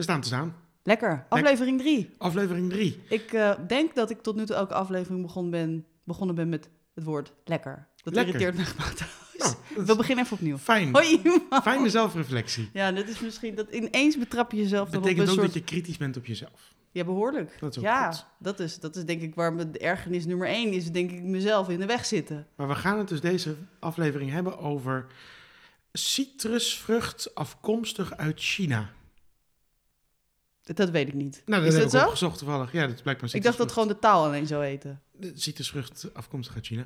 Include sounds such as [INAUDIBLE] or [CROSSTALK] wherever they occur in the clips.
We staan te staan. Lekker. Aflevering 3. Aflevering 3. Ik eh, denk dat ik tot nu toe elke aflevering begon ben, begonnen ben met het woord lekker. Dat Lekker. irriteert me. Nou, dat We is beginnen even opnieuw. fijn. Hoi. man. Fijne zelfreflectie. Ja, dit is misschien dat ineens betrap je jezelf Dat dan op betekent een ook soort... dat je kritisch bent op jezelf. Ja, behoorlijk. Dat is ook ja, goed. dat is, dat is denk ik waar mijn ergernis nummer één is. Denk ik mezelf in de weg zitten. Maar we gaan het dus deze aflevering hebben over citrusvrucht afkomstig uit China. Dat, weet ik niet. Nou, dat is heb dat ik zo? opgezocht toevallig. Ja, dat is blijkbaar Ik dacht dat gewoon de taal alleen zo heette. De citrusvrucht afkomstig uit China.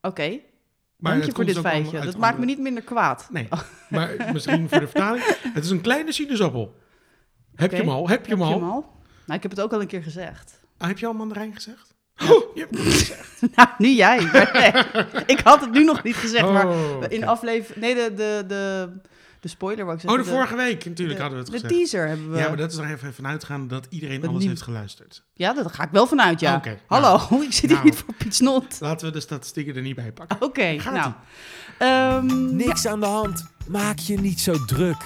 Oké, Maar dank je voor dit dus feitje. Dat maakt me niet minder kwaad. Nee, maar misschien voor de vertaling. [LAUGHS] Het is een kleine sinaasappel. Heb je hem al? Heb je hem Heb al? je hem al? Nou, ik heb het ook al een keer gezegd. Ah, heb je al mandarijn gezegd? Oh, je hebt het gezegd. [LAUGHS] Nou, nu jij. [LAUGHS] Nee, ik had het nu nog niet gezegd, maar Oh, in oké. aflevering... Nee, de, de, de, de spoiler wou ik Oh, de vorige week natuurlijk de, hadden we het De gezegd. teaser hebben we... Ja, maar dat is er even vanuit gaan dat iedereen Dat alles heeft geluisterd. Ja, daar ga ik wel vanuit, ja. Oké, Hallo, [LAUGHS] ik zit hier nou. niet voor Piet Snot. Laten we de statistieken er niet bij pakken. Oké, Gaat-ie. nou. Ehm, Niks aan de hand. Maak je niet zo druk.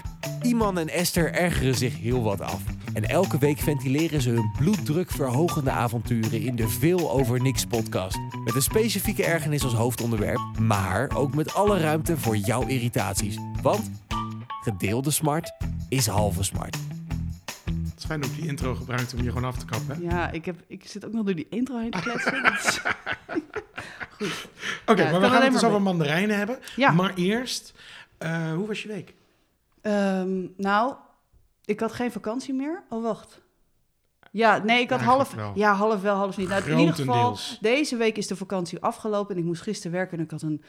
Iman en Esther ergeren zich heel wat af. En elke week ventileren ze hun bloeddrukverhogende avonturen in de Veel Over Niks podcast. Met een specifieke ergernis als hoofdonderwerp, maar ook met alle ruimte voor jouw irritaties. Want gedeelde smart is halve smart. Het is fijn ook die intro gebruikt om je gewoon af te kappen. hè? Ja, ik, heb, ik zit ook nog door die intro heen te kletsen. Is- [LAUGHS] Oké, Ja, maar we gaan het dus over mandarijnen hebben. Ja. Maar eerst, eh, hoe was je week? Ehm, nou, ik had geen vakantie meer. Oh, wacht. Ja, nee, ik had Eigenlijk half... wel. Ja, half wel, half niet. Nou, in ieder geval, deze week is de vakantie afgelopen en ik moest gisteren werken en ik had een,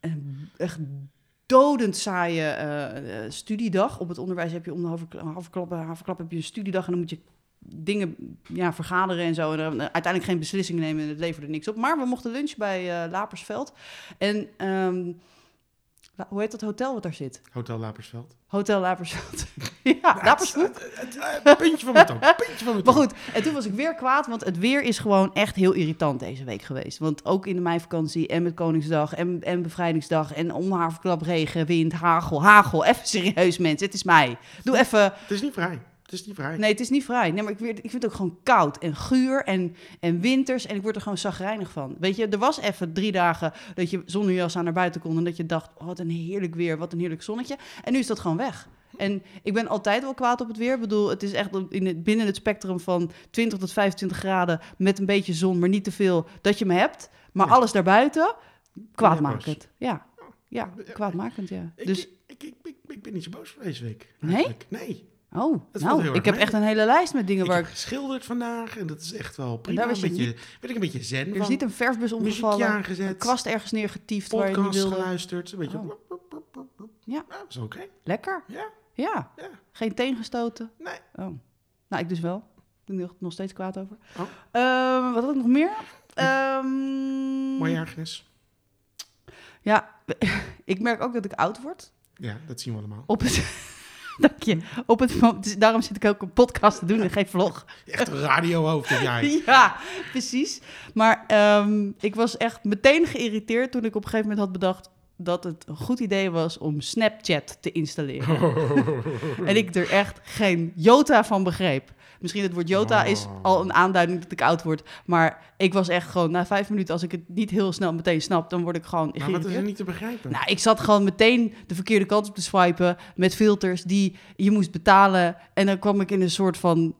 een echt dodend saaie eh, eh, studiedag. Op het onderwijs heb je om de haverklap heb je een studiedag en dan moet je dingen ja, vergaderen en zo. En dan uiteindelijk geen beslissingen nemen en het leverde niks op. Maar we mochten lunchen bij eh, Lapersveld. En ehm, hoe heet dat hotel wat daar zit? Hotel Lapersveld. Hotel Lapersveld. [LAUGHS] ja, Lapersveld. Het, eh, puntje van mijn tong. Puntje van mijn Maar tong. goed, en toen was ik weer kwaad, want het weer is gewoon echt heel irritant deze week geweest. Want ook in de meivakantie en met Koningsdag en, en Bevrijdingsdag en om haverklap, regen, wind, hagel, hagel. Even serieus mensen, het is mei. Doe even... Het is niet vrij. Het is niet vrij. Nee, het is niet vrij. Nee, maar ik, weer, ik vind het ook gewoon koud en guur en, en winters. En ik word er gewoon zagrijnig van. Weet je, er was even drie dagen dat je zonder jas aan naar buiten kon. En dat je dacht, oh, wat een heerlijk weer, wat een heerlijk zonnetje. En nu is dat gewoon weg. En ik ben altijd wel kwaad op het weer. Ik bedoel, het is echt in het, binnen het spectrum van 20 tot 25 graden... met een beetje zon, maar niet te veel, dat je me hebt. Maar Ja. alles daarbuiten, kwaadmakend. Ja, ja kwaadmakend, ja. Ik, Dus, ik, ik, ik, ik ben niet zo boos voor deze week. Nee? Nee. Oh, nou, ik heb mee. echt een hele lijst met dingen Ik waar ik... geschilderd vandaag en dat is echt wel prima. daar Een beetje, ben ik een beetje zen Er is van. niet een verfbus Muziekje omgevallen. aangezet. Een kwast ergens neergetiefd waar je niet podcast wilde. geluisterd. Een beetje... Oh. Ja. Nou, is oké. Lekker. Ja. Ja. Ja. Geen teen gestoten. Nee. Oh. Nou, ik dus wel. Ik ben er nog- steeds kwaad over. Oh. Ehm, wat had ik nog meer? Ehm, Mooie ergernis. Ja, [LAUGHS] ik merk ook dat ik oud word. Ja, dat zien we allemaal. Op het... Dank je. Op het, dus daarom zit ik ook een podcast te doen en geen vlog. Echt een radiohoofd heb jij. [LAUGHS] Ja, precies. Maar ehm, ik was echt meteen geïrriteerd toen ik op een gegeven moment had bedacht dat het een goed idee was om Snapchat te installeren. [LAUGHS] en ik er echt geen jota van begreep. Misschien het woord jota is Oh. al een aanduiding dat ik oud word. Maar ik was echt gewoon, na vijf minuten, als ik het niet heel snel meteen snap, dan word ik gewoon Maar wat is er niet te begrijpen? Nou, ik zat gewoon meteen de verkeerde kant op te swipen met filters die je moest betalen. En dan kwam ik in een soort van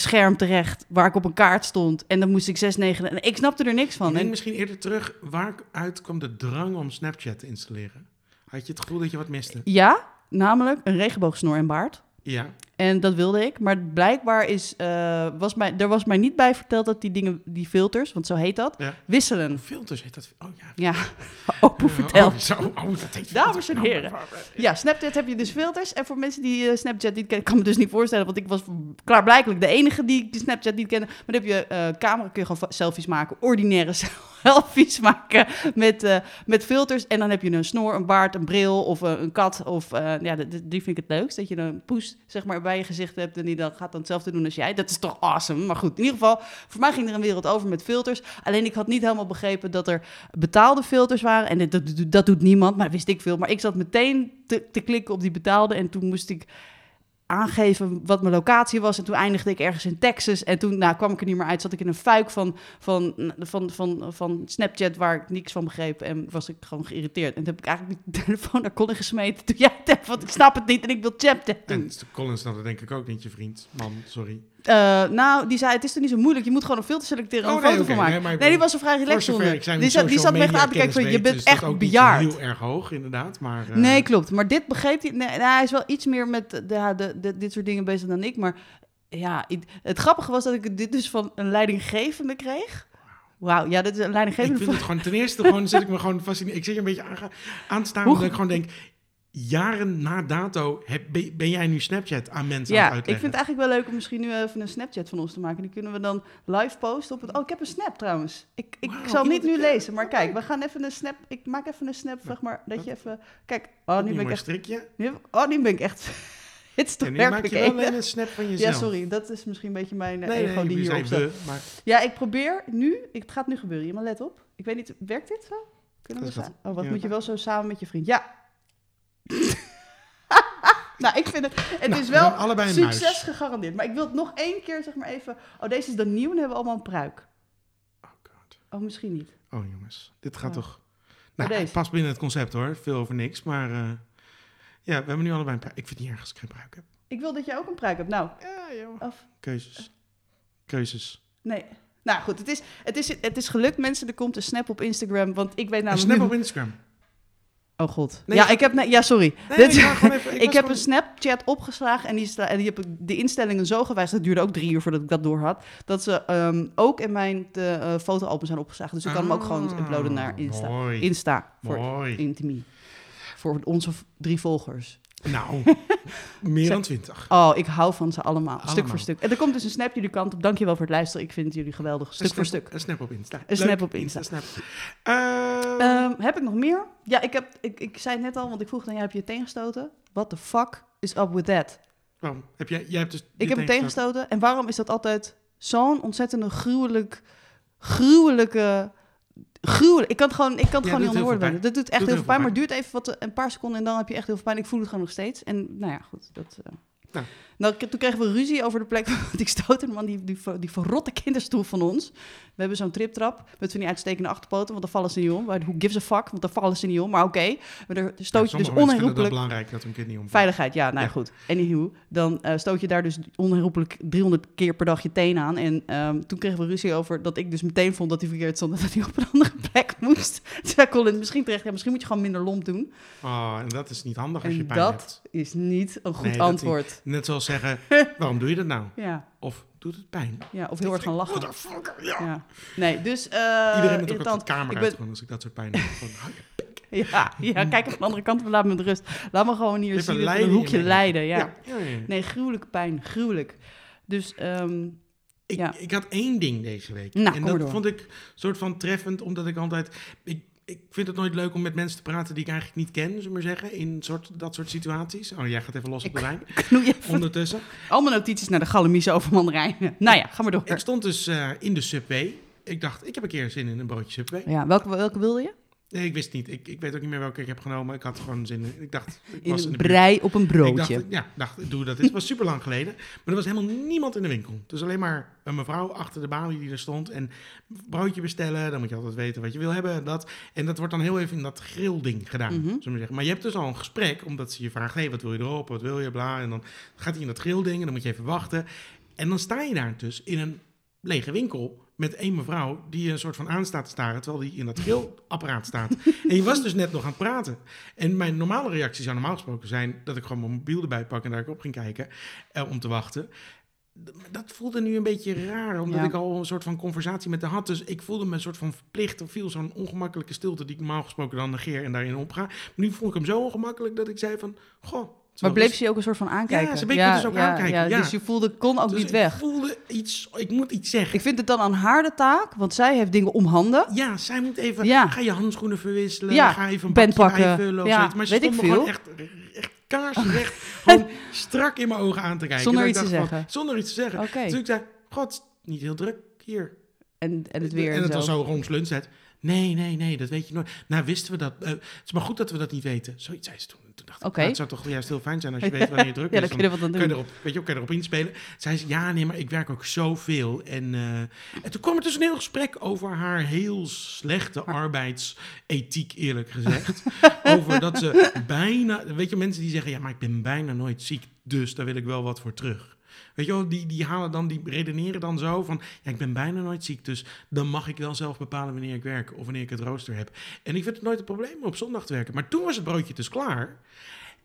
scherm terecht waar ik op een kaart stond. En dan moest ik 6, 9... En ik snapte er niks ik van. denk En, misschien eerder terug, waaruit kwam de drang om Snapchat te installeren? Had je het gevoel dat je wat miste? ja, namelijk een regenboogsnor en baard. Ja. En dat wilde ik. Maar blijkbaar is, eh, was mij, er was mij niet bij verteld dat die dingen, die filters, want zo heet dat, Ja. wisselen. Filters heet dat. Oh ja. Ja, [LAUGHS] open verteld. Oh, zo, oh, dat heet Dames en heren. Ja, Snapchat heb je dus filters. En voor mensen die eh, Snapchat niet kennen, [LAUGHS] kan me dus niet voorstellen, want ik was klaarblijkelijk de enige die Snapchat niet kende. Maar dan heb je eh camera, kun je gewoon selfies maken, ordinaire [LAUGHS] selfies maken met, met filters. En dan heb je een snor, een baard, een bril of een kat. Of ja, die vind ik het leukst. Dat je een poes zeg maar bij je gezicht hebt en die dan gaat dan hetzelfde doen als jij. Dat is toch awesome. Maar goed, in ieder geval, voor mij ging er een wereld over met filters. Alleen ik had niet helemaal begrepen dat er betaalde filters waren. En dat, dat, doet niemand, maar wist ik veel. Maar ik zat meteen te, te klikken op die betaalde en toen moest ik aangeven wat mijn locatie was. En toen eindigde ik ergens in Texas. En toen nou, kwam ik er niet meer uit. Zat ik in een fuik van, van, van, van, van Snapchat waar ik niks van begreep. En was ik gewoon geïrriteerd. En toen heb ik eigenlijk mijn [LAUGHS] telefoon naar Colin gesmeten. Toen jij het hebt, want ik snap het niet en ik wil chatten. En Collins dat denk ik ook niet je vriend. Man, sorry. Eh, nou, die zei, het is toch niet zo moeilijk. Je moet gewoon een filter selecteren en Oh, een nee, foto van maken. Nee, ik die was er vrij relaxed onder. ik Die zat, die zat me echt aan te kijken van, je bent echt bejaard. heel erg hoog, inderdaad. Maar, eh, Nee, klopt. Maar dit begreep hij. Nee, nou, hij is wel iets meer met de, de, de, dit soort dingen bezig dan ik. Maar ja, ik- het grappige was dat ik dit dus van een leidinggevende kreeg. Wauw, ja, dit is een Ik leidinggevende. vind het gewoon, ten eerste gewoon, [LAUGHS] zit ik me gewoon fascineerd. Ik zit je een beetje aan, aan te staan, Hoe- omdat ik gewoon denk, jaren na dato heb, ben, jij nu Snapchat aan mensen aan Ja, het ik vind het eigenlijk wel leuk om misschien nu even een Snapchat van ons te maken. Die kunnen we dan live posten op het... Oh, ik heb een snap trouwens. Ik, ik zal niet nu lezen, maar kijk, we gaan even een snap... Ik maak even een snap, zeg maar, dat je even... Kijk, oh, nu Niet ben ik echt... strikje. Nu, oh, nu ben ik echt... [LAUGHS] Het is toch nu maak je wel alleen een snap van jezelf. Ja, sorry, dat is misschien een beetje mijn Nee, ego nee, die hier we, maar Ja, ik probeer nu... Ik, het gaat nu gebeuren, maar let op. Ik weet niet, werkt dit zo? Kunnen we gaat- Oh, wat ja. moet je wel zo samen met je vriend? Ja. [LAUGHS] nou, ik vind het... Het Nou, is we wel allebei succes muis. gegarandeerd. Maar ik wil het nog één keer, zeg maar even... Oh, deze is dan nieuw en hebben we allemaal een pruik. Oh god. Oh, misschien niet. Oh jongens, dit gaat Ja. toch... Nou, past binnen het concept hoor. Veel over niks, maar... eh, ja, we hebben nu allebei een pruik. Ik vind het niet erg als ik geen pruik heb. Ik wil dat jij ook een pruik hebt. Nou, Ja, joh. af... Keuzes. Keuzes. Nee. Nou goed, het is, het, is, het is gelukt mensen. Er komt een snap op Instagram, want ik weet Een namelijk... snap op Instagram. Oh god. Nee, ja, ik heb... Ja, sorry. Nee, Dit- ik, even, [LAUGHS] heb gewoon- een Snapchat opgeslagen en die, sta, en die heb ik de instellingen zo gewijzigd. Dat duurde ook drie uur voordat ik dat door had. Dat ze ehm, ook in mijn de, eh, fotoalbum zijn opgeslagen. Dus ik kan hem ook gewoon Ah, uploaden naar Insta. Mooi. Insta voor Mooi. Intimie. Voor onze drie volgers. Nou, [LAUGHS] meer dan twintig. Oh, ik hou van ze allemaal. Stuk voor stuk. En er komt dus een snap jullie kant op. Dankjewel voor het luisteren. Ik vind jullie geweldig. Stuk voor stuk. Een snap op Insta. Een Leuk, snap op Insta. snap. Ehm, Ehm, heb ik nog meer? Ja, ik, heb, ik, ik zei het net al, want ik vroeg dan, jij heb je het tegengestoten? What the fuck is up with that? waarom? Heb jij, jij hebt dus Ik heb het tegengestoten. En waarom is dat altijd zo'n ontzettende gruwelijk, gruwelijke, gruwelijk. Ik kan het gewoon, ik kan het Ja, gewoon niet onder woorden brengen. Dat doet echt Doet heel veel pijn, maar het duurt even wat, een paar seconden en dan heb je echt heel veel pijn. Ik voel het gewoon nog steeds. En nou ja, goed. Dat, eh. Nou. Nou, toen kregen we ruzie over de plek [LAUGHS] want ik man die, die, die verrotte kinderstoel van ons. We hebben zo'n triptrap met van die uitstekende achterpoten, want dan vallen ze niet om. Who gives a fuck, want dan vallen ze niet om. Maar oké, maar daar stoot je dus Het is onherroepelijk... belangrijk dat een kind niet omvalt. Veiligheid, ja, nou Ja. goed. Dan eh, stoot je daar dus onherroepelijk 300 keer per dag je teen aan. En ehm, toen kregen we ruzie over dat ik dus meteen vond dat hij verkeerd stond en dat hij op een [LAUGHS] andere plek moest. Colin, misschien terecht, ja, misschien moet je gewoon minder lomp doen. Oh, en dat is niet handig als je pijn dat hebt. is niet een goed Nee, dat antwoord. Net zoals zeggen, waarom doe je dat nou? Ja, Of doet het pijn? ja, of heel erg gaan lachen. Ja. Ja. Nee, dus eh Iedereen moet ook de kamer uit ben- als ik dat soort pijn heb. Hou je. [LAUGHS] Ja, ja, kijk aan de andere kant, laat me met rust. Laat me gewoon hier zien, een in hoekje je lijden. Ja. Ja. Nee, gruwelijke pijn, gruwelijk. Dus ehm, Ik, ik had één ding deze week. Nou, en dat vond ik soort van treffend, omdat ik altijd... Ik, ik vind het nooit leuk om met mensen te praten die ik eigenlijk niet ken, zullen we maar zeggen. In soort, dat soort situaties. Oh, jij gaat even los op de wijn. [LAUGHS] Ondertussen. Allemaal notities naar de galamise over mandarijnen. [LAUGHS] Nou ja, ga maar door. Ik stond dus eh, in de Subway. Ik dacht, ik heb een keer zin in een broodje Subway. Ja, welke, welke wilde je? Nee, ik wist niet. Ik, ik weet ook niet meer welke ik heb genomen. Ik had gewoon zin in. Ik dacht, ik In was in een buurt. brei op een Ik broodje. dacht, ja, dacht, ik doe dat. Het was super lang geleden. Maar er was helemaal niemand in de winkel. Dus alleen maar een mevrouw achter de balie die er stond. En broodje bestellen. Dan moet je altijd weten wat je wil hebben. Dat. En dat wordt dan heel even in dat grillding gedaan. Zullen we zeggen. Maar je hebt dus al een gesprek. Omdat ze je vraagt, hey, wat wil je erop? Wat wil je? Bla. En dan gaat hij in dat grillding. En dan moet je even wachten. En dan sta je daar dus in een lege winkel met één mevrouw die een soort van aanstaat te staren terwijl die in dat grillapparaat staat. [LAUGHS] en je was dus net nog aan het praten. En mijn normale reactie zou normaal gesproken zijn dat ik gewoon mijn mobiel erbij pak en daar op ging kijken eh, om te wachten. Dat voelde nu een beetje raar, omdat Ja. ik al een soort van conversatie met haar had. Dus ik voelde me een soort van verplicht. Er viel zo'n ongemakkelijke stilte die ik normaal gesproken dan negeer en daarin opga. Maar nu vond ik hem zo ongemakkelijk dat ik zei van, goh. Maar bleef ze je ook een soort van aankijken? Ja, ze bleef dus ook aankijken, ja. Dus je voelde, kon ook Dus niet ik weg. voelde iets, ik moet iets zeggen. Ik vind het dan aan haar de taak, want zij heeft dingen om handen. Ja, zij moet even, Ja. ga je handschoenen verwisselen, Ja, ga even een pen pakken. Ja, zoiets. Maar ze weet ik stond me gewoon echt, echt kaarsrecht, [LAUGHS] gewoon strak in mijn ogen aan te kijken. Zonder iets ik te dacht van- zeggen. zonder iets te zeggen. Oké. Dus ik zei, god, niet heel druk hier. En, en het weer en en, het was zo rond lunchtijd. Nee, nee, nee, dat weet je nooit. Nou, wisten we dat. eh, het is maar goed dat we dat niet weten. Zoiets zei ze toen. Toen dacht ik, Oké. nou, het zou toch juist heel fijn zijn als je weet wanneer je [LAUGHS] druk Ja, is. dan kun je wat aan je doen. erop, weet je, kan je erop inspelen. Zei ze, ja, nee, maar ik werk ook zoveel. En, eh, en toen kwam er dus een heel gesprek over haar heel slechte arbeidsethiek, eerlijk gezegd. [LAUGHS] over dat ze bijna, weet je, mensen die zeggen, ja, maar ik ben bijna nooit ziek, dus daar wil ik wel wat voor terug. Weet je wel, die, die halen dan, die redeneren dan zo van, ja, ik ben bijna nooit ziek, dus dan mag ik wel zelf bepalen wanneer ik werk of wanneer ik het rooster heb. En ik vind het nooit een probleem om op zondag te werken. Maar toen was het broodje dus klaar.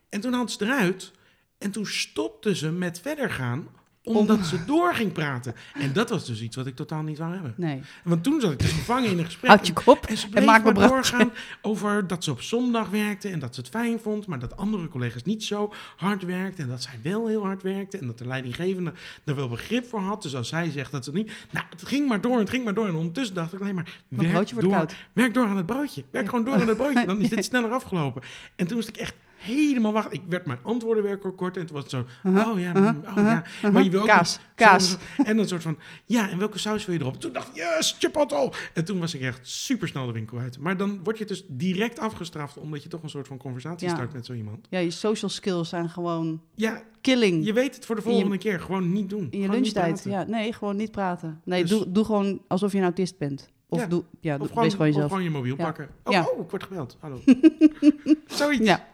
En toen had ze eruit. En toen stopte ze met verder gaan, omdat ze door ging praten. En dat was dus iets wat ik totaal niet wou hebben. Nee. Want toen zat ik dus gevangen in een gesprek. Houd je kop En ze en maak me maar doorgaan over dat ze op zondag werkte en dat ze het fijn vond, maar dat andere collega's niet zo hard werkten en dat zij wel heel hard werkte en dat de leidinggevende er wel begrip voor had. Dus als zij zegt dat ze niet... Nou, het ging maar door, het ging maar door. En ondertussen dacht ik alleen maar, werk door, koud. werk door aan het broodje. Werk gewoon door aan het broodje, dan is [LAUGHS] dit sneller afgelopen. En toen moest ik echt helemaal wachten. Ik werd mijn antwoorden weer kort en toen was het zo, Uh-huh, oh ja, uh-huh, mm, oh ja. Maar je wil ook Kaas, kaas. zo- en een soort van, ja, en welke saus wil je erop? Toen dacht ik, yes, chipotle. En toen was ik echt super snel de winkel uit. Maar dan word je dus direct afgestraft, omdat je toch een soort van conversatie Ja. start met zo iemand. Ja, je social skills zijn gewoon Ja, killing. je weet het voor de je- volgende keer. Gewoon niet doen. in je lunchtijd. Ja, nee, gewoon niet praten. Nee, Dus- doe, doe gewoon alsof je een autist bent. Of Ja. doe, ja, Of doe, gewoon, gewoon of jezelf. gewoon je mobiel Ja. pakken. Oh, oh, ik word gebeld. Hallo. [LAUGHS] Zoiets. Ja.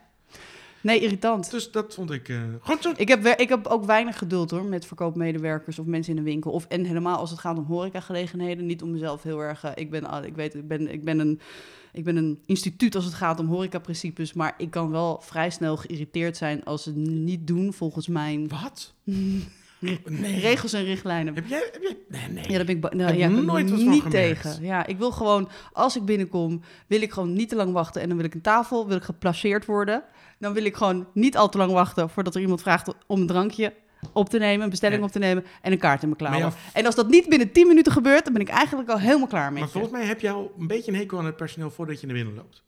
Nee, irritant. Dus dat vond ik... eh, gewoon zo... Ik heb, ik heb ook weinig geduld hoor met verkoopmedewerkers of mensen in de winkel. Of, en helemaal als het gaat om horecagelegenheden. Niet om mezelf heel erg. eh, ik, ben, al- ik weet, ik ben, ik, ben een, ik ben een instituut als het gaat om horecaprincipes. Maar ik kan wel vrij snel geïrriteerd zijn als ze het niet doen volgens mijn Wat? [LAUGHS] Nee. regels en richtlijnen. Heb jij... Heb jij nee, nee. Ja, daar ben ik, nou, Heb ja, ik ben nooit van niet tegen. Ja, ik wil gewoon, als ik binnenkom, wil ik gewoon niet te lang wachten. En dan wil ik een tafel, wil ik geplaceerd worden. Dan wil ik gewoon niet al te lang wachten voordat er iemand vraagt om een drankje op te nemen, een bestelling Ja. op te nemen en een kaart in mijn klauwen. Maar ja, En als dat niet binnen 10 minuten gebeurt, dan ben ik eigenlijk al helemaal klaar met Maar volgens mij heb je al een beetje een hekel aan het personeel voordat je naar binnen loopt.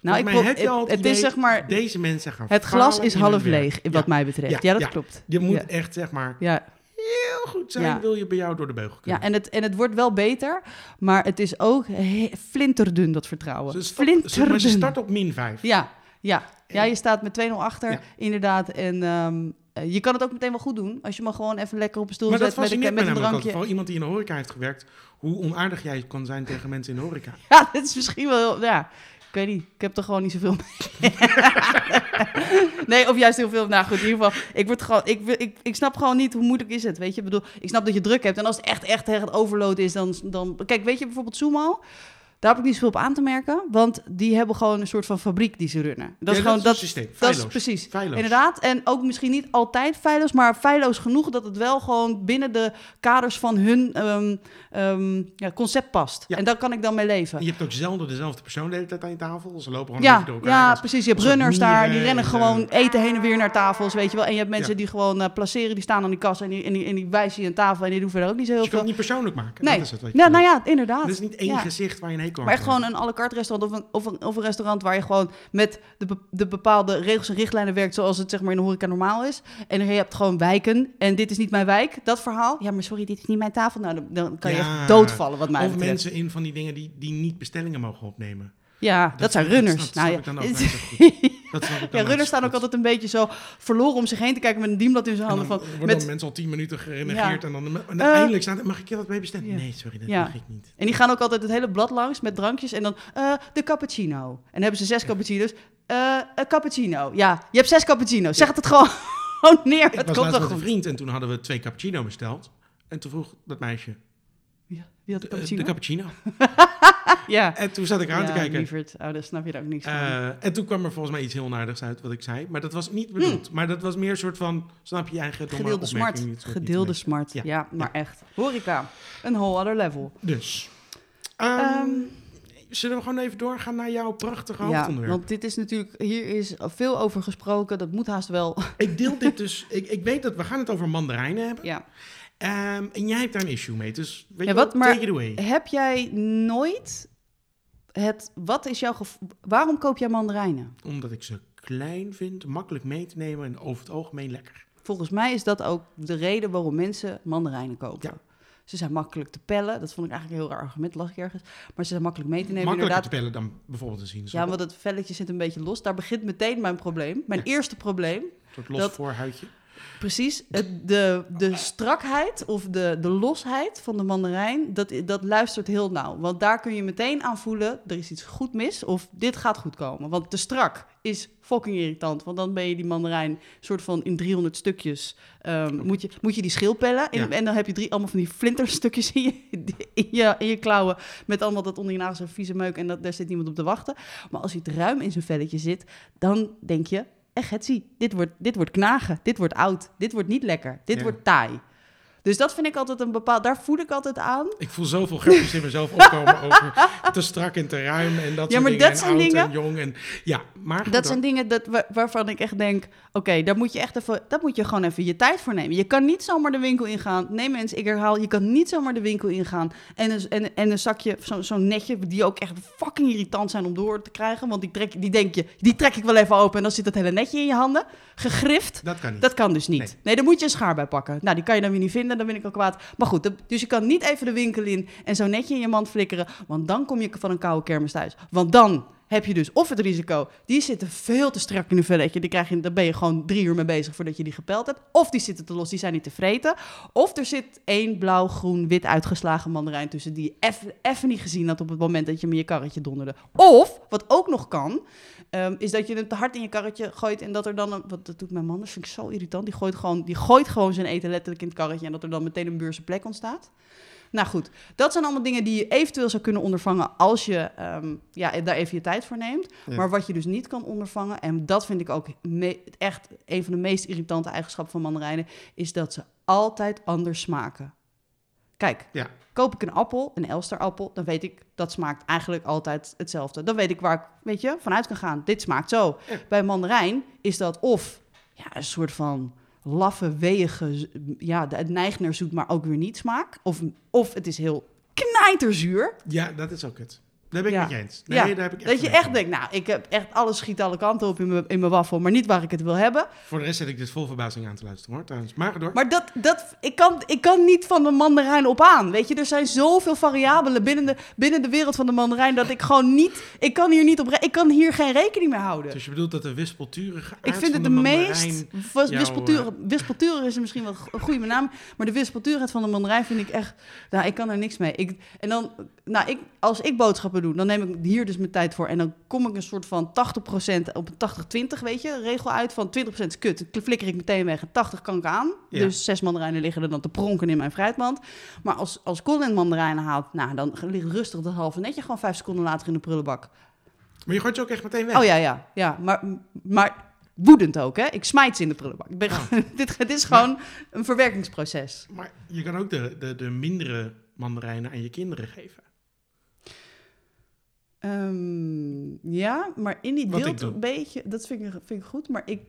Nou, ik het, het het is zeg maar, Deze mensen gaan het glas is half leeg, wat mij betreft. Ja, dat ja. klopt. Je moet echt, zeg maar, Ja, heel goed zijn, Ja. wil je bij jou door de beugel kunnen. ja en, het, en het wordt wel beter, maar het is ook flinterdun, dat vertrouwen. Ze, start, ze, flinterdun. maar ze start op min 5. Ja, ja. ja, je staat met 2-0 achter, Ja. inderdaad. En ehm, eh, je kan het ook meteen wel goed doen. Als je maar gewoon even lekker op een stoel Maar dat zet met een, met me een drankje. Vooral iemand die in de horeca heeft gewerkt, hoe onaardig jij kan zijn tegen mensen in de horeca. [LAUGHS] Ja, dat is misschien wel... Ja, ik weet niet. Ik heb er gewoon niet zoveel mee. [LAUGHS] nee, of juist heel veel. Nou goed, in ieder geval. Ik, word gewoon, ik, ik, ik snap gewoon niet hoe moeilijk is het. Weet je, ik bedoel, ik snap dat je druk hebt. En als het echt, echt, echt overload is, dan, dan... Kijk, weet je bijvoorbeeld Sumo? Daar heb ik niet zoveel op aan te merken. Want die hebben gewoon een soort van fabriek die ze runnen. Dat is gewoon... dat Dat, systeem. dat is precies. Inderdaad, en ook misschien niet altijd feilloos, maar feilloos genoeg dat het wel gewoon binnen de kaders van hun ehm, ehm, ja, concept past. Ja. En daar kan ik dan mee leven. En je hebt ook zelden dezelfde persoon de hele tijd aan je tafel. Ze lopen gewoon Ja, door elkaar. ja, precies. Je hebt runners daar, die rennen en, gewoon eh, eten heen en weer naar tafels, weet je wel. En je hebt mensen die gewoon eh, placeren, die staan aan die kassa en die, en die, en die wijzen je een tafel en die doen verder ook niet zo heel Dus je kan het veel. niet persoonlijk maken. Nee, Dat is het je bedoelt. nou ja, inderdaad. Het is niet één gezicht waar je een hekel Maar echt gewoon een à la carte restaurant of een, of, een, of een restaurant waar je gewoon met de, be- de bepaalde regels en richtlijnen werkt zoals het zeg maar in de horeca normaal is. En je hebt gewoon wijken en dit is niet mijn wijk, dat verhaal. Ja, maar sorry, dit is niet mijn tafel. Nou, dan, dan kan je Ja. echt doodvallen wat mij Of betreft. mensen in van die dingen die, die niet bestellingen mogen opnemen. Ja, dat, zijn runners. Dat, nou, ja. [LAUGHS] [LAUGHS] Dat snap ik Ja, runners staan ook altijd een beetje zo verloren om zich heen te kijken met een dienblad in zijn En handen. Van, worden met, mensen al tien minuten gerenegeerd en dan en dan Eh, eindelijk staat mag ik je wat mee bestellen? Nee, sorry, dat Ja. mag ik niet. en die gaan ook altijd het hele blad langs met drankjes en dan eh, de cappuccino. En dan hebben ze zes cappuccino's. Eh, een cappuccino. Ja, je hebt zes cappuccino's. Zeg het het gewoon, [LAUGHS] neer. Ik het was komt met een vriend en toen hadden we twee cappuccino besteld. En toen vroeg dat meisje, Ja, wie had de cappuccino? de cappuccino. [LAUGHS] ja. En toen zat ik aan ja, te kijken. lieverd. Oh, daar snap je er ook niks van. Eh, en toen kwam er volgens mij iets heel naardigs uit wat ik zei. Maar dat was niet bedoeld. Maar dat was meer een soort van, snap je eigen domme Gedeelde smart. Gedeelde smart. Ja, Ja. maar echt. Horeca. Een whole other level. Dus. Ehm, Ehm, zullen we gewoon even doorgaan naar jouw prachtige ja, hoofdonderwerp? want dit is natuurlijk... Hier is veel over gesproken. Dat moet haast wel. Ik deel dit [LAUGHS] dus. Ik, ik weet dat we gaan het over mandarijnen hebben. ja. Ehm, en jij hebt daar een issue mee. Dus weet Ja, je wat, take away. Heb jij nooit het... Wat is jouw... Waarom koop jij mandarijnen? Omdat ik ze klein vind, makkelijk mee te nemen en over het algemeen lekker. Volgens mij is dat ook de reden waarom mensen mandarijnen kopen. Ja. Ze zijn makkelijk te pellen. Dat vond ik eigenlijk een heel raar argument, las ik ergens. Maar ze zijn makkelijk mee te nemen. Makkelijker te pellen dan bijvoorbeeld een sinaasappel. Ja, want het velletje zit een beetje los. Daar begint meteen mijn probleem. Mijn eerste probleem. Een soort los dat- voorhuidje. Precies. Het, de, de strakheid of de, de losheid van de mandarijn, dat, dat luistert heel nauw. Want daar kun je meteen aan voelen, er is iets goed mis of dit gaat goed komen. Want te strak is fucking irritant. Want dan ben je die mandarijn soort van in 300 stukjes. ehm, moet, je, moet je die schil pellen. En, Ja. en dan heb je drie, allemaal van die flinterstukjes in je, in, je, in je klauwen. Met allemaal dat onder je nagels een vieze meuk. En dat, daar zit niemand op te wachten. Maar als hij het ruim in zijn velletje zit, dan denk je... Echt, het zie, dit wordt, dit wordt knagen, dit wordt oud, dit wordt niet lekker, dit Ja. wordt taai. Dus dat vind ik altijd een bepaald, daar voel ik altijd aan. Ik voel zoveel grapjes in mezelf opkomen [LAUGHS] over te strak en te ruim en dat Ja, soort maar dingen. dat zijn dingen- en jong en ja, maar Dat zijn dingen dat, wa- waarvan ik echt denk, oké, daar moet je echt even, daar moet je gewoon even je tijd voor nemen. Je kan niet zomaar de winkel ingaan. Nee mensen, ik herhaal, je kan niet zomaar de winkel ingaan en een, en, en een zakje, zo- zo'n netje, die ook echt fucking irritant zijn om door te krijgen. Want die, trek, die denk je, die trek ik wel even open en dan zit dat hele netje in je handen. Gegrift. Dat kan niet. Dat kan dus niet. Nee. Nee. daar moet je een schaar bij pakken. Nou, die kan je dan weer niet vinden, dan ben ik al kwaad. Maar goed, dus je kan niet even de winkel in en zo netje in je mand flikkeren, want dan kom je van een koude kermis thuis. Want dan heb je dus of het risico, die zitten veel te strak in een velletje, die krijg je, daar ben je gewoon drie uur mee bezig voordat je die gepeld hebt. Of die zitten te los, die zijn niet te vreten. Of er zit één blauw, groen, wit uitgeslagen mandarijn tussen die je even niet gezien had op het moment dat je in je karretje donderde. Of, wat ook nog kan, Ehm, is dat je het te hard in je karretje gooit en dat er dan wat dat doet mijn man, dat vind ik zo irritant. Die gooit gewoon, die gooit gewoon zijn eten letterlijk in het karretje en dat er dan meteen een beurse plek ontstaat. Nou goed, dat zijn allemaal dingen die je eventueel zou kunnen ondervangen als je ehm, ja, daar even je tijd voor neemt. Ja. Maar wat je dus niet kan ondervangen, en dat vind ik ook echt een van de meest irritante eigenschappen van mandarijnen, is dat ze altijd anders smaken. Kijk, Ja. koop ik een appel, een Elsterappel, dan weet ik dat smaakt eigenlijk altijd hetzelfde. Dan weet ik waar ik, weet je, vanuit kan gaan. Dit smaakt zo. Ja. Bij een mandarijn is dat of ja, een soort van laffe, weeige, z- ja, het neigt naar zoet, maar ook weer niet smaak. Of, of het is heel knijterzuur. Ja, dat is ook het. Daar ben ik Ja. met je eens. Nee, Ja, daar heb ik echt Dat je echt van. denkt, nou, ik heb echt alles schiet alle kanten op in mijn, in mijn waffel, maar niet waar ik het wil hebben. Voor de rest zit ik dit vol verbazing aan te luisteren hoor, trouwens. Maar door. Maar dat, dat, ik, kan, ik kan niet van de mandarijn op aan. Weet je, er zijn zoveel variabelen binnen de, binnen de wereld van de mandarijn dat ik gewoon niet, ik kan hier niet op, ik kan hier geen rekening mee houden. Dus je bedoelt dat de wispelturige aard Ik vind het de, de meest. mandarijn- was- jou, wispelturig, wispelturig is misschien wel een goede naam. Maar de wispelturigheid van de mandarijn vind ik echt. Nou, ik kan er niks mee. Ik, en dan, nou, ik, als ik boodschappen doe, dan neem ik hier dus mijn tijd voor. En dan kom ik een soort van 80% op een 80-20, weet je, regel uit. Van 20% is kut. Dat flikker ik meteen weg. En 80 kan ik aan. Ja. Dus zes mandarijnen liggen er dan te pronken in mijn fruitmand. Maar als, als Colin mandarijnen haalt, nou, dan ligt rustig dat halve netje gewoon vijf seconden later in de prullenbak. Maar je gooit ze ook echt meteen weg. Oh ja, ja, ja. Maar, maar woedend ook, hè? Ik smijt ze in de prullenbak. Ik ben Oh. [LAUGHS] dit, het is gewoon een verwerkingsproces. Maar je kan ook de, de, de mindere mandarijnen aan je kinderen geven. Ehm, ja, maar in die Wat deelt een beetje... Dat vind ik, vind ik goed, maar ik...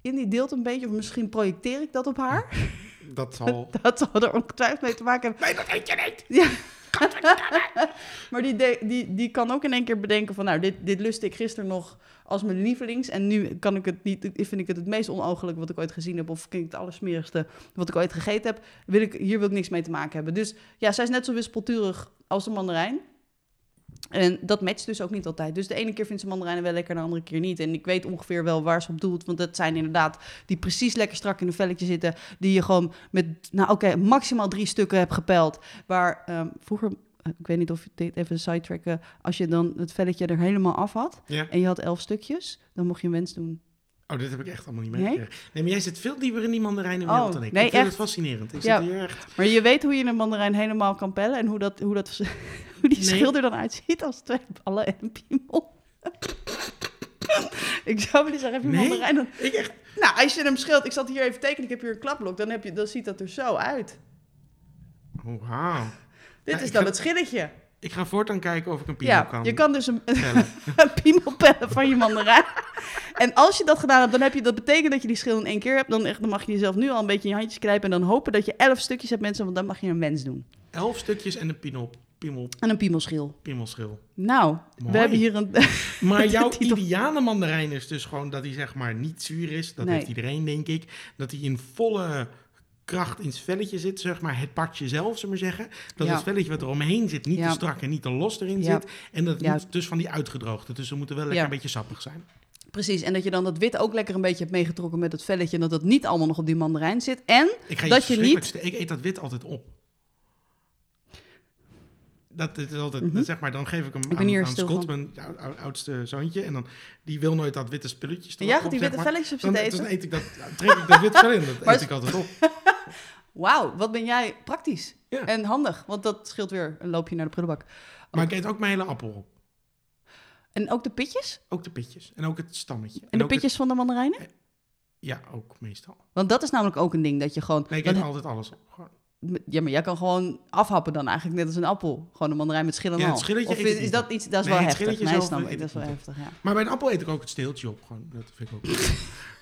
In die deelt een beetje, of misschien projecteer ik dat op haar. [LAUGHS] Dat zal... [LAUGHS] Dat zal er ongetwijfeld mee te maken hebben. Nee, dat eet je niet! Ja. [LAUGHS] Maar die, de- die, die kan ook in één keer bedenken van... nou, dit, dit lustte ik gisteren nog als mijn lievelings... en nu kan ik het niet, vind ik het het meest onogelijk wat ik ooit gezien heb... of vind ik het allersmerigste wat ik ooit gegeten heb. Wil ik, hier wil ik niks mee te maken hebben. Dus ja, zij is net zo wispelturig als de mandarijn. En dat matcht dus ook niet altijd. Dus de ene keer vindt ze mandarijnen wel lekker, de andere keer niet. En ik weet ongeveer wel waar ze op doelt. Want dat zijn inderdaad die precies lekker strak in een velletje zitten. Die je gewoon met, nou oké, maximaal drie stukken hebt gepeld. Waar ehm, vroeger, eh, ik weet niet of je dit even sidetracken. Als je dan het velletje er helemaal af had. Ja. En je had elf stukjes. Dan mocht je een wens doen. Oh, dit heb ik echt allemaal niet meegekregen. Nee? maar jij zit veel dieper in die mandarijnenwereld Oh, dan ik. nee, ik vind echt? het fascinerend. Ik Ja. zit hier echt... Maar je weet hoe je een mandarijn helemaal kan pellen. En hoe, dat, hoe, dat, [LAUGHS] [LAUGHS] [LAUGHS] hoe die Nee. schil er dan uitziet als twee ballen en een piemel. [LAUGHS] ik zou willen zeggen, heb je Nee? mandarijn dan... Ik echt... Nou, als je hem scheelt, ik zat hier even tekenen, ik heb hier een klapblok, dan, heb je, dan ziet dat er zo uit. Wauw. Dit Ja, is dan ga- het schilletje. Ik ga voortaan kijken of ik een piemel Ja, kan je kan dus een [LAUGHS] piemel pellen van je mandarijn. en als je dat gedaan hebt, dan heb je, dat betekent dat je die schil in één keer hebt. Dan, echt, dan mag je jezelf nu al een beetje in je handjes knijpen en dan hopen dat je elf stukjes hebt mensen, want dan mag je een wens doen. Elf stukjes en een piemel, piemel, En een piemelschil. piemelschil. Nou, Mooi. we hebben hier een... [LAUGHS] Maar [LAUGHS] jouw ideale mandarijn is dus gewoon dat hij zeg maar niet zuur is. Dat Nee. heeft iedereen, denk ik. Dat hij in volle kracht in het velletje zit, zeg maar, het partje zelf, zullen we zeggen. Dat Ja. het velletje wat er omheen zit niet Ja. te strak en niet te los erin Ja. zit. En dat moet dus van die uitgedroogde. Dus ze moeten wel lekker een beetje sappig zijn. Precies, en dat je dan dat wit ook lekker een beetje hebt meegetrokken met het velletje... en dat het niet allemaal nog op die mandarijn zit. En Ik ga Dat je zeggen. Ik eet dat wit altijd op. Dat is altijd, Mhm. dat zeg maar, dan geef ik hem aan, aan Scott, van. mijn ou- ou- oudste zoontje. En dan, die wil nooit dat witte spulletjes ja, gaat die witte velletjes op Dan, zitten dan eten? eet ik dat, trek ik dat wit vel in, dat [LAUGHS] eet ik altijd op. [LAUGHS] Wauw, wat ben jij praktisch. Ja. En handig, want dat scheelt weer een loopje naar de prullenbak. Maar ik eet ook mijn hele appel op. En ook de pitjes? Ook de pitjes. En ook het stammetje. En de het- pitjes van de mandarijnen? ja, ook meestal. Want dat is namelijk ook een ding, dat je gewoon... Nee, ik eet altijd alles op. Gewoon. Ja, maar jij kan gewoon afhappen dan eigenlijk net als een appel. Gewoon een mandarijn met schillen en Ja, Of is dat iets... Dat is Nee, wel heftig. Nee, snap ik. Dat is wel heftig, ja. Maar bij een appel eet ik ook het steeltje op. Gewoon. Dat vind ik ook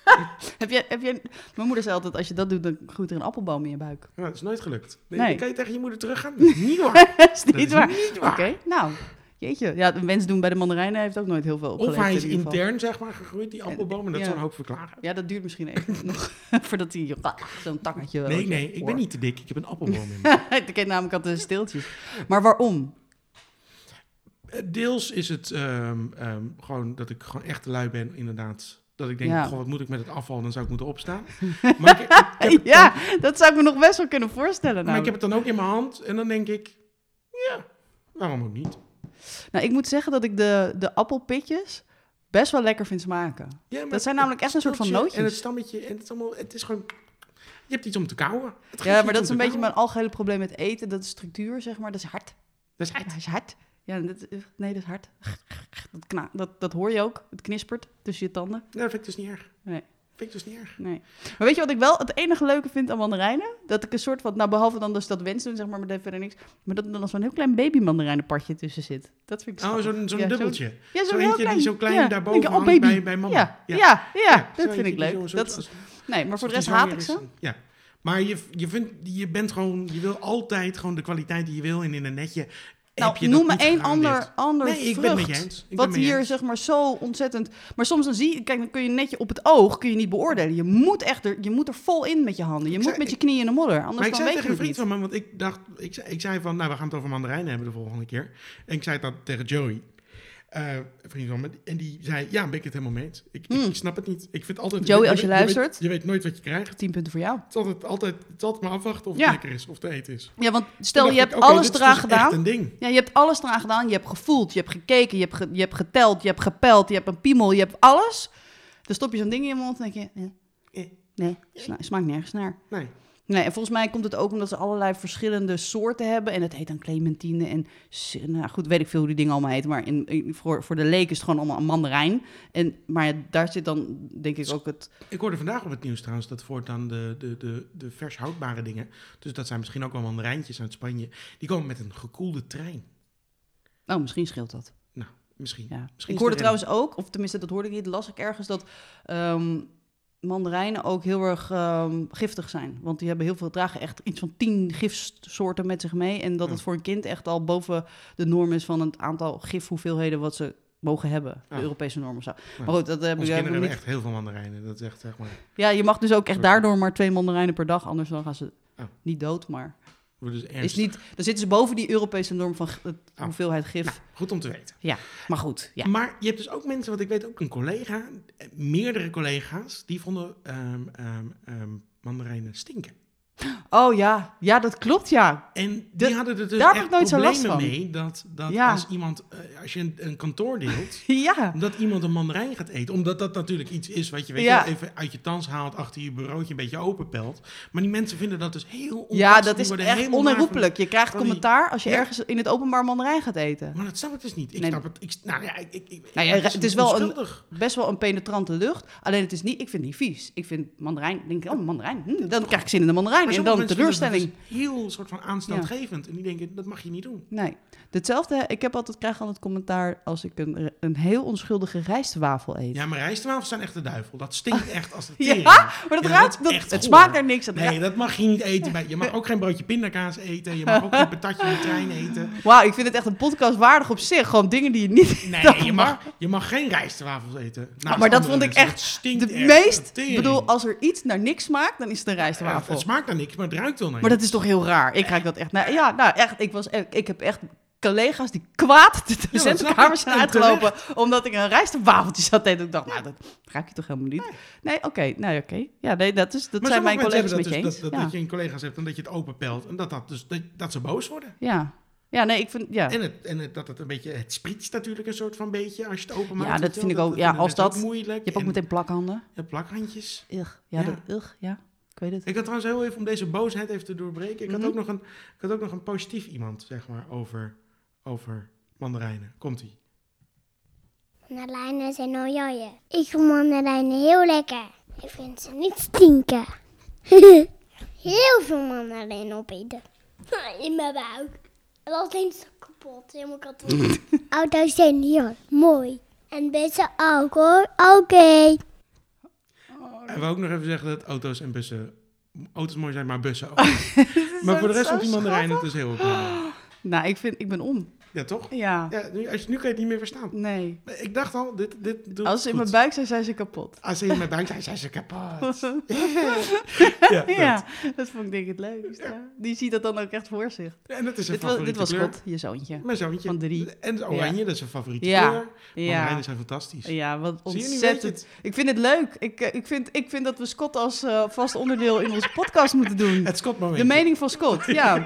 [LAUGHS] Heb jij, heb jij, mijn moeder zei altijd, als je dat doet, dan groeit er een appelboom in je buik. ja, dat is nooit gelukt. Nee. Nee. Dan kan je tegen je moeder teruggaan. Dat is niet waar. [LAUGHS] dat is niet Dat waar. Oké, nou, jeetje. Ja, een wens doen bij de mandarijnen heeft ook nooit heel veel Of opgeleverd hij is in ieder geval. intern, zeg maar, gegroeid, die appelboom. En dat ja. zou een hoop verklaren. Ja, dat duurt misschien even [LAUGHS] nog, [LAUGHS] voordat hij zo'n tangetje... Nee, nee, ik ben niet te dik. Ik heb een appelboom in [LAUGHS] me. ik ken namelijk altijd de steeltjes. Maar waarom? Eh, Deels is het ehm, ehm, gewoon dat ik gewoon echt te lui ben, inderdaad. Dat ik denk, Ja. goh, wat moet ik met het afval? Dan zou ik moeten opstaan. Maar ik, ja, dat zou ik me nog best wel kunnen voorstellen. maar ik heb het dan ook in mijn hand. En dan denk ik, ja, waarom ook niet? Nou, ik moet zeggen dat ik de, de appelpitjes best wel lekker vind smaken. Ja, maar Dat zijn namelijk echt een soort van steeltje En het nootjes. stammetje. En het is allemaal, het is gewoon, je hebt iets om te kauwen. Ja, maar dat is een beetje mijn algehele probleem met eten. Dat is structuur, zeg maar. Dat is hard. Dat is het. dat is hard. Ja, dat, nee, dat is hard. Dat, kna, dat, dat hoor je ook. Het knispert tussen je tanden. Nou, dat vind ik dus niet erg. Nee. Vind ik dus niet erg. Nee. Maar weet je wat ik wel het enige leuke vind aan mandarijnen? Dat ik een soort van, nou behalve dan dus dat wens doen, zeg maar, maar dat verder niks. Maar dat er dan zo'n heel klein baby mandarijnenpartje tussen zit. Dat vind ik Oh, schattig. zo'n zo'n Ja, dubbeltje. Ja, Zo zo'n eentje heel die zo klein ja. daarboven oh, baby. bij- bij mama. Ja, ja, Ja. ja, Ja, dat vind ik leuk. dat, als- nee, maar voor de rest haat ik ze. Ja. Maar je, je, vindt, je bent gewoon, je wil altijd gewoon de kwaliteit die je wil. En in een netje Nou, je noem me één ander, ander Nee, ik vrucht. ben het met je eens. Ik wat hier eens. zeg maar zo ontzettend... Maar soms dan zie je... Kijk, dan kun je netje op het oog kun je niet beoordelen. Je moet echt er, je moet er vol in met je handen. Je Ik moet zei- met je knieën in de modder. Anders Maar ik zei weet tegen een het vriend van me, want ik dacht, ik zei, ik zei van, nou, we gaan het over mandarijnen hebben de volgende keer. En ik zei dat tegen Joey, een vriend van me, en die zei, ja, ben ik het helemaal mee eens. Ik, Hmm. ik snap het niet. Ik vind altijd... Joey, als je luistert. weet, je weet nooit wat je krijgt. 10 punten voor jou. Het is altijd, altijd, het is altijd maar afwachten of Ja. het lekker is, of te eten is. Ja, want stel je hebt ik, alles eraan dus gedaan. echt een ding. Ja, je hebt alles eraan gedaan. Je hebt gevoeld, je hebt gekeken, je hebt, ge- je hebt geteld, je hebt gepeld, je hebt een piemel, je hebt alles. Dan stop je zo'n ding in je mond en denk je... eh, Eh, nee, sma- smaakt nergens naar. Nee. Nee, en volgens mij komt het ook omdat ze allerlei verschillende soorten hebben. En het heet dan clementine en... Nou goed, weet ik veel hoe die dingen allemaal heten. Maar in, in- voor, voor de leek is het gewoon allemaal een mandarijn. En, maar daar zit dan denk ik ook het... Ik hoorde vandaag op het nieuws trouwens dat voortaan de, de, de, de vers houdbare dingen, dus dat zijn misschien ook wel mandarijntjes uit Spanje, die komen met een gekoelde trein. Oh, misschien scheelt dat. Nou, misschien. Ja. Misschien ik hoorde de trouwens ook, of tenminste dat hoorde ik niet, las ik ergens dat ehm, mandarijnen ook heel erg ehm, giftig zijn. Want die hebben heel veel, dragen echt iets van tien gifsoorten met zich mee. En dat het voor een kind echt al boven de norm is van het aantal gifhoeveelheden wat ze mogen hebben. De. Europese norm of zo. Maar goed, dat heb Onze ik kinderen niet. hebben echt heel veel mandarijnen. Dat is echt, zeg maar, Ja, je mag dus ook echt daardoor maar twee mandarijnen per dag, anders dan gaan ze niet dood. Maar wordt dus is niet, dan zitten ze boven die Europese norm van Oh. hoeveelheid gif. Nou, goed om te weten. Maar goed, ja. Maar je hebt dus ook mensen, want ik weet ook een collega, eh, meerdere collega's, die vonden ehm, ehm, ehm, mandarijnen stinken. [GASPS] Oh ja, ja, dat klopt ja. En die De- hadden er dus daar heb echt ik nooit zo last mee dat, dat Ja. als iemand, eh, als je een, een kantoor deelt, [LAUGHS] Ja. dat iemand een mandarijn gaat eten. Omdat dat natuurlijk iets is wat je weet, Ja. even uit je tans haalt, achter je bureautje een beetje openpelt. Maar die mensen vinden dat dus heel onpassend. Ja, dat is echt onherroepelijk. Je krijgt commentaar als je ergens in het openbaar mandarijn gaat eten. Maar dat snap ik dus niet. Ik Nee. snap het. Ik, nou ja, ik, ik, Nou het is wel een-. Best wel een penetrante lucht. Alleen het is niet, ik vind het niet vies. Ik vind mandarijn, denk ik, oh mandarijn, hm, dan krijg ik zin in de mandarijn. En dan dat teleurstelling. dus heel soort van aanstootgevend. En die denken, dat mag je niet doen. Nee. Hetzelfde, ik heb altijd, krijg altijd commentaar als ik een, een heel onschuldige rijstwafel eet. Ja, maar rijstwafels zijn echt de duivel. Dat stinkt echt als de [LAUGHS] Ja, tering. maar dat Ja, ruikt, dat is dat, echt het goor. smaakt naar niks. Het Nee, dat mag je niet eten. Bij, je mag [LAUGHS] ook geen broodje pindakaas eten. Je mag ook geen patatje in de trein eten. Wauw, ik vind het echt een podcast waardig op zich. Gewoon dingen die je niet... Nee, [LAUGHS] je mag, je mag geen rijstwafels eten. Naast maar dat vond ik mensen. echt Het stinkt De echt meest... Ik bedoel, als er iets naar niks smaakt, dan is het een Ja, rijstwafel. het smaakt naar niks, maar het ruikt wel naar Maar dat is toch heel raar. Ik ruik dat echt... Nou, ja, nou echt. Ik, was, ik heb echt collega's die kwaad de docentenkamer zijn En uitgelopen... omdat ik een rijstwafeltje zat eten. Ik dacht, nou, dat ruik je toch helemaal niet? Nee, oké. nee, oké. Ja, nee, dat, is, dat Maar zijn mijn collega's met je hebben eens. dat, dus, dat, ja. dat je een collega's hebt en dat je het openpelt. En dat, dat, dus, dat, dat ze boos worden. ja. ja, nee, ik vind... Ja. En, het, en het, dat het een beetje... Het spritst natuurlijk een soort van beetje als je het openmaakt. Ja, dat vind ik ook. Ja, als dat- moeilijk. Je hebt ook En- meteen plakhanden. Ja, plakhandjes. Ugh. Ja, Ja. dat- ugh, ja. Ik weet het. Ik had trouwens heel even om deze boosheid even te doorbreken. Ik had, Mhm. ook, nog een, ik had ook nog een positief iemand, zeg maar, over, over mandarijnen. Komt-ie. Mandarijnen zijn oranje. Ik vind mandarijnen heel lekker. Ik vind ze niet stinken. [LAUGHS] heel veel mandarijnen opeten. [LAUGHS] In mijn buik. Alleen is kapot, helemaal kapot. [LAUGHS] Auto's zijn heel mooi. En ook hoor. Oké. En we ook nog even zeggen dat auto's en bussen... Auto's mooi zijn, maar bussen ook. [LAUGHS] maar voor de rest van die mandarijnen, het is heel oké. [GASPS] Nou, ik, vind, ik ben om. Ja, toch? Ja. Ja, nu, als, je- nu kan je het niet meer verstaan. Nee. Ik dacht al, dit, dit doet Als ze in mijn buik zijn, zijn ze kapot. Als ze in mijn buik zijn, zijn ze kapot. [LAUGHS] ja, dat. ja, dat vond ik denk ik het leukst. ja. Die ziet dat dan ook echt voor zich. En dat is een Dit was, dit favoriete was. Scott, je zoontje. Mijn zoontje. Van drie. En oranje, dat is een favoriete Ja. kleur. Ja. Zijn fantastisch. Ja, wat ontzettend. het. Ik vind het leuk. Ik, eh, ik, vind, ik vind dat we Scott als eh, vast onderdeel in onze podcast moeten doen. Het Scott-moment. De mening van Scott, ja. [LAUGHS]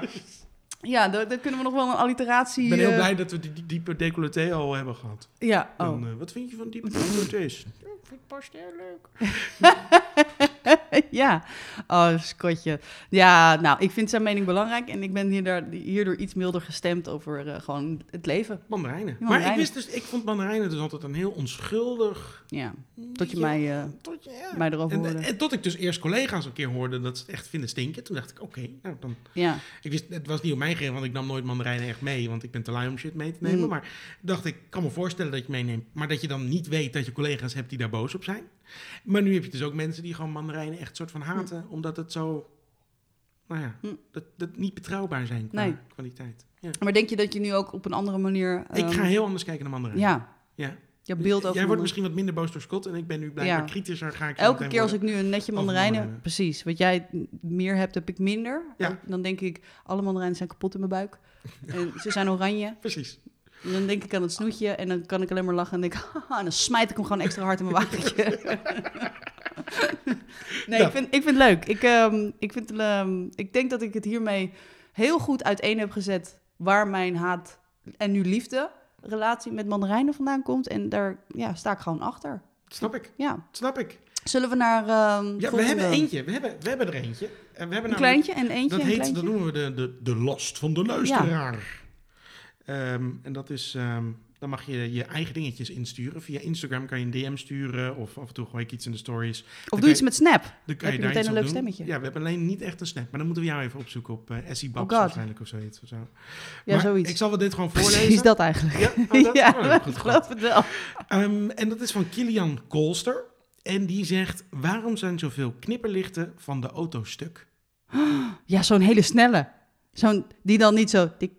Ja, daar, daar kunnen we nog wel een alliteratie... Ik ben heel eh, blij dat we die, die diepe decolleté al hebben gehad. Ja, oh. En, eh, wat vind je van diepe decolletés? [LAUGHS] Ik vind het pas heel leuk. [LAUGHS] ja, oh, Scottje. Ja, nou, ik vind zijn mening belangrijk en ik ben hierdoor, hierdoor iets milder gestemd over eh, gewoon het leven. Mandarijnen. Maar ik wist dus, ik vond mandarijnen dus altijd een heel onschuldig... Ja, tot je mij, eh, tot je, ja. mij erover En, hoorde. en tot ik dus eerst collega's een keer hoorde dat ze het echt vinden stinken. Toen dacht ik, oké, nou dan... Ja, Ik wist, het was niet op mij gericht, want ik nam nooit mandarijnen echt mee. Want ik ben te lui om shit mee te nemen. Mm. Maar dacht ik, kan me voorstellen dat je meeneemt. Maar dat je dan niet weet dat je collega's hebt die daar boos op zijn. Maar nu heb je dus ook mensen die gewoon mandarijnen echt soort van haten. Omdat het zo, nou ja, Mm. dat, dat niet betrouwbaar zijn qua Nee. kwaliteit. Ja. maar denk je dat je nu ook op een andere manier... ik ga ehm, heel anders kijken naar mandarijnen. Ja, ja. je beeld over... Jij wordt misschien wat minder boos door Scott. En ik ben nu blijkbaar Ja. kritischer. Ga ik Elke keer als ik nu een netje mandarijnen... mandarijnen. Precies, wat jij meer hebt, heb ik minder. Ja. Dan denk ik, alle mandarijnen zijn kapot in mijn buik. [LAUGHS] En ze zijn oranje. Precies. En dan denk ik aan het snoetje en dan kan ik alleen maar lachen en denk haha, en dan smijt ik hem gewoon extra hard in mijn wagentje. [LAUGHS] nee, Ja. ik, vind, ik vind het leuk. Ik, ehm, ik, vind, ehm, ik denk dat ik het hiermee heel goed uiteen heb gezet waar mijn haat en nu liefde relatie met mandarijnen vandaan komt. En daar ja, sta ik gewoon achter. Snap ik. Ja. Snap ik. Zullen we naar ehm Ja, we hebben eentje. We hebben, we hebben er eentje. En we hebben Een kleintje en eentje Dat en heet, kleintje? dat noemen we de, de, de last van de luisteraar. Ehm, en dat is, ehm, dan mag je je eigen dingetjes insturen. Via Instagram kan je een DM sturen of af en toe gooi ik iets in de stories. Of doe iets met Snap. Dan kan je daar meteen iets een leuk doen. stemmetje? Ja, we hebben alleen niet echt een snap. Maar dan moeten we jou even opzoeken op uh, Essie Babs Oh God. waarschijnlijk of zoiets. Of zo. Ja, maar zoiets. Ik zal wel dit gewoon [LAUGHS] voorlezen. Precies dat eigenlijk. Ja, oh, dat? [LAUGHS] ja, Oh, goed geloof het wel. Ehm, en dat is van Kilian Kolster. En die zegt, waarom zijn zoveel knipperlichten van de auto stuk? [GASPS] Ja, zo'n hele snelle. Zo'n, die dan niet zo tik,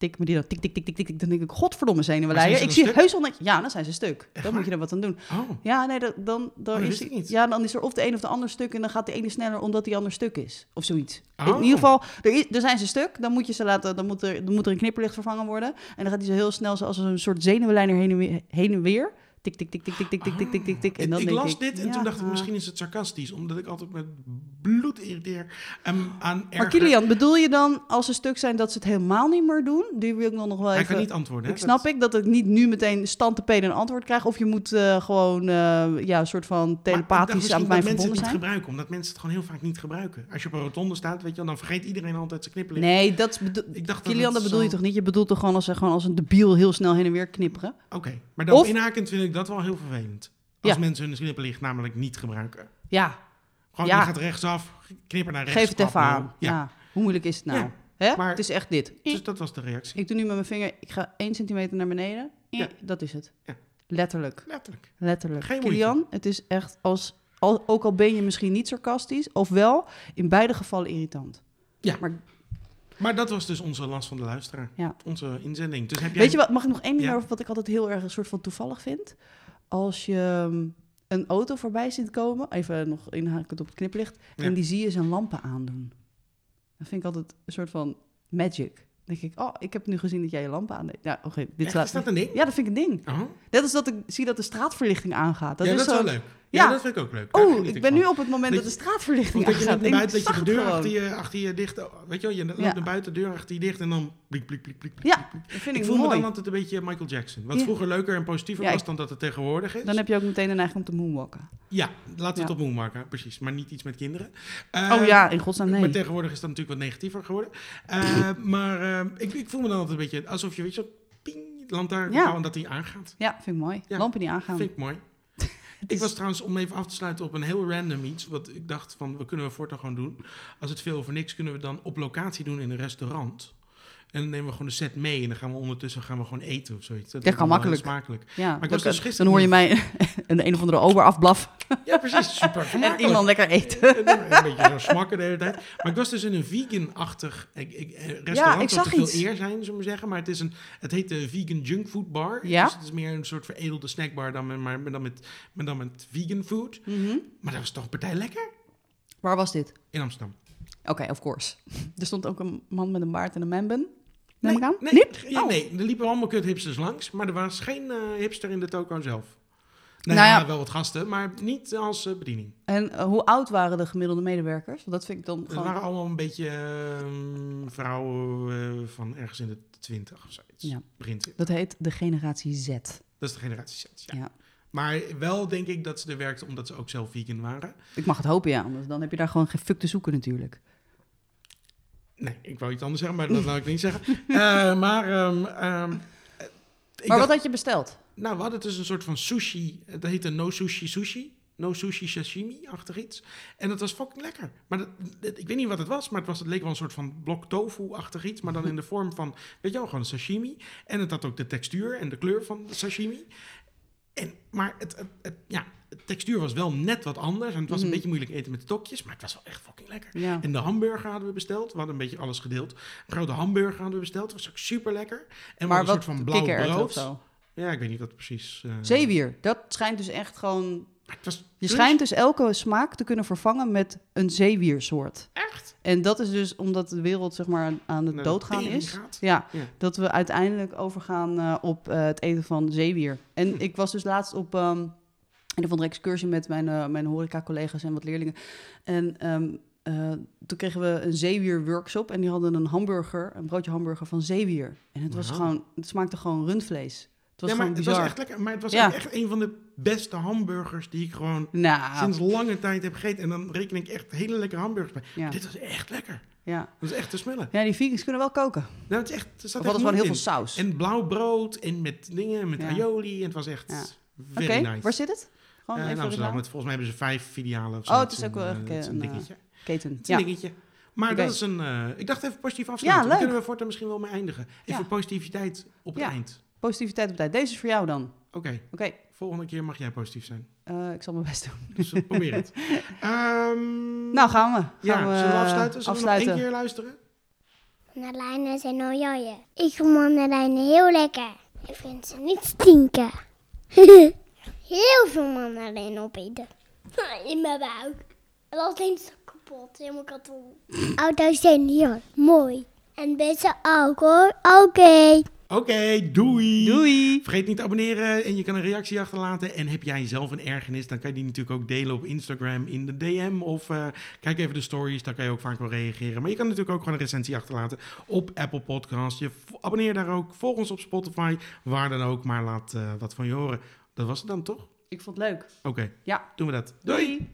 tik, maar die dan tik, tik, tik, tik, tik. Dan denk ik, godverdomme zenuwleier. Ik zie heus wel dat... Ja, dan zijn ze stuk. Echt dan waar? moet je er wat aan doen. Oh, Ja, nee, dan, dan, dat is, ja, dan is er of de een of de ander stuk... en dan gaat de ene sneller omdat die ander stuk is. Of zoiets. Oh. In ieder geval, er, is, er zijn ze stuk. Dan moet je ze laten... Dan moet, er, dan moet er een knipperlicht vervangen worden. En dan gaat hij zo heel snel zoals een soort zenuwlijner heen en weer. Heen en weer. Tik, tik, tik, tik, tik, tik, tik, tik, tik, tik, tik. En ik, dan ik las dit en toen dacht ik, misschien is het sarcastisch. Omdat ik altijd met bloed irriteer ehm, aan Maar. Kilian, bedoel je dan als ze stuk zijn dat ze het helemaal niet meer doen? Die wil ik dan nog wel Hij even... kan niet antwoorden. Ik snap ik dat ik niet nu meteen stand te peden een antwoord krijg. Of je moet eh, gewoon eh, ja, een soort van telepathisch aan mij dat mensen het verbonden niet zijn. gebruiken, omdat mensen het gewoon heel vaak niet gebruiken. Als je op een rotonde staat, weet je wel, dan vergeet iedereen altijd zijn knipperlicht. Nee, dat Ik dacht Kilian, dat bedoel je toch niet? Je bedoelt toch gewoon als, ze gewoon als een debiel heel snel heen en weer knipperen? Oké, maar dan inhakend vind ik dat wel heel vervelend. Als Ja. mensen hun knipperlicht namelijk niet gebruiken. Ja, Gewoon, Ja. je gaat rechtsaf, knipper naar rechts. Geef het even aan. Ja. Ja. Hoe moeilijk is het nou? Hè? maar- het is echt dit. Dus dat was de reactie. Ik doe nu met mijn vinger, ik ga 1 centimeter naar beneden. Ja. Dat is het. Ja. Letterlijk. Letterlijk. Letterlijk. Geen moeite. Het is echt als, al, ook al ben je misschien niet sarcastisch, of wel, in beide gevallen irritant. Ja. Maar Maar dat was dus onze last van de luisteraar. Ja. Onze inzending. Dus heb jij... weet je wat, mag ik nog één ding Ja. over wat ik altijd heel erg een soort van toevallig vind? Als je um, een auto voorbij ziet komen, even nog inhakend op het kniplicht, Ja. en die zie je zijn lampen aandoen. Dat vind ik altijd een soort van magic. Dan denk ik, oh, ik heb nu gezien dat jij je lampen aandeed. Ja, oké, dit Echt, slaat... is dat een ding? Ja, dat vind ik een ding. Oh. Net als dat ik zie dat de straatverlichting aangaat. Dat ja, is dat is zo... wel leuk. Ja, Ja. dat vind ik ook leuk. Daar Oh, ik ben van. nu op het moment dat, Dat de straatverlichting Of dat je aangaat. naar buiten, dat je de deur achter je, achter je dicht... Weet je wel, je loopt Ja. naar buiten, de deur achter je dicht en dan blik, blik, blik, blik, Ja, dat vind Ik ik, voel me dan altijd een beetje Michael Jackson. Wat Ja. vroeger leuker en positiever was dan dat het tegenwoordig is. Dan heb je ook meteen de neiging om te moonwalken. Ja, laten we het op moe maken, precies. Maar niet iets met kinderen. Oh ja, in godsnaam nee. Maar tegenwoordig is dat natuurlijk wat negatiever geworden. Eh, [LAUGHS] maar eh, ik, ik voel me dan altijd een beetje alsof je, weet je, zo ping, lantaarn Ja. en dat die aangaat. Ja, vind ik mooi. Lampen die aangaan. Vind ik mooi. Ik was trouwens, om even af te sluiten op een heel random iets, wat ik dacht van, we kunnen we voortaan gewoon doen. Als het veel over niks, kunnen we dan op locatie doen in een restaurant. En dan nemen we gewoon de set mee en dan gaan we ondertussen gaan we gewoon eten of zoiets. Dat Ja, kan makkelijk. Smakelijk. Ja, ik was dan, dus dan gisteren- hoor je mij [LAUGHS] een een of andere ober afblaffen Ja, precies. Super [LAUGHS] en iemand lekker eten. En een beetje zo smakken de hele tijd. Maar ik was dus in een vegan-achtig ik, ik, eh, restaurant. ik wat zag te veel iets. eer zijn, zullen we maar zeggen. Maar het, is een, het heet de Vegan Junk Food Bar. Ja. Dus het is meer een soort veredelde snackbar, dan met, maar, maar dan, met, maar dan met vegan food. Mhm. Maar dat was toch een partij lekker? Waar was dit? In Amsterdam. Oké, of course. [LAUGHS] Er stond ook een man met een baard en een manben. Nee, Neem ik aan? nee, Niet? Ja, Oh. nee, er liepen allemaal kut hipsters langs. Maar er was geen eh, hipster in de toko zelf. Nou, Nou ja, wel wat gasten, maar niet als eh, bediening. En eh, hoe oud waren de gemiddelde medewerkers? Want dat vind ik dan Het gewoon... waren allemaal een beetje ehm, vrouwen van ergens in de twintig of zoiets. Ja. Begin. Dat heet de generatie Z. Dat is de generatie Z. Ja. Ja. Maar wel denk ik dat ze er werkten omdat ze ook zelf vegan waren. Ik mag het hopen, ja. Anders dan heb je daar gewoon geen fuck te zoeken natuurlijk. Nee, ik wou iets anders zeggen, maar dat laat ik niet zeggen. [LAUGHS] Eh, maar ehm, ehm, eh, ik maar dacht- wat had je besteld? nou, we hadden dus een soort van sushi. Dat heette no sushi sushi. No sushi sashimi-achtig iets. En dat was fucking lekker. Maar dat, dat- ik weet niet wat het was, maar het, was, het leek wel een soort van blok tofu-achtig iets. Maar dan in de [LAUGHS] vorm van, weet je wel, gewoon sashimi. En het had ook de textuur en de kleur van de sashimi. En, maar het, het, het- ja, de textuur was wel net wat anders. En het was een Mhm. beetje moeilijk eten met de tokjes. Maar het was wel echt fucking lekker. Ja. En de hamburger hadden we besteld. We hadden een beetje alles gedeeld. Een grote hamburger hadden we besteld. Dat was ook super lekker. En maar een soort van blauw brood. Ja, ik weet niet wat precies. eh, Zeewier, dat schijnt dus echt gewoon... het Je schijnt dus elke smaak te kunnen vervangen met een zeewiersoort. echt En dat is dus omdat de wereld zeg maar aan het doodgaan is. Ja. dat we uiteindelijk overgaan eh, op eh, het eten van zeewier. En Hm. ik was dus laatst op ehm, een of andere excursie met mijn, eh, mijn horeca-collega's en wat leerlingen. En ehm, eh, toen kregen we een zeewier-workshop en die hadden een hamburger, een broodje hamburger van zeewier. En het was gewoon, het smaakte gewoon rundvlees. Het was ja, maar gewoon het was echt lekker. Maar het was Ja. echt een van de beste hamburgers die ik gewoon Nou, sinds lange tijd heb gegeten. En dan reken ik echt hele lekkere hamburgers bij. ja, Dit was echt lekker. ja. Dat is echt te smullen. ja, die vegans kunnen wel koken. Nou, het is echt, er zat echt gewoon heel moed veel in. saus. En blauw brood en met dingen, met aioli. En het was echt Oké, nice. waar zit het? Gewoon Eh, in Amsterdam. reclame. Het, volgens mij hebben ze vijf filialen of zo. Oh, het is ook wel een, eh, het een een, eh, dingetje. Keten. Het is een Ja. dingetje. Maar dat is een... eh, ik dacht even positief afsluiten. Ja, Daar leuk. kunnen we voortaan misschien wel mee eindigen. Even Ja. positiviteit op het Ja. eind. Positiviteit op tijd. Deze is voor jou dan. Oké, Oké, volgende keer mag jij positief zijn. eh, ik zal mijn best doen. Dus eh, probeer het. [LAUGHS] Ehm, Nou, gaan we. Gaan ja, we, zullen we eh, afsluiten? Zullen we nog afsluiten? één keer luisteren? Mandarijnen zijn nou jooien. Ik vind mandarijnen heel lekker. Ik vind ze niet stinken. [LAUGHS] heel veel mandarijnen opeten. [LAUGHS] In mijn buik. Alleen is kapot, helemaal kapot. Auto's zijn hier, mooi. En beste ook hoor. Oké. Oké, doei! Doei! Vergeet niet te abonneren en je kan een reactie achterlaten. En heb jij zelf een ergernis, dan kan je die natuurlijk ook delen op Instagram in de DM. Of eh, kijk even de stories, daar kan je ook vaak wel reageren. Maar je kan natuurlijk ook gewoon een recensie achterlaten op Apple Podcasts. Je abonneer daar ook, volg ons op Spotify, waar dan ook. Maar laat eh, wat van je horen. Dat was het dan toch? Ik vond het leuk. Oké, Ja. doen we dat. Doei! Doei.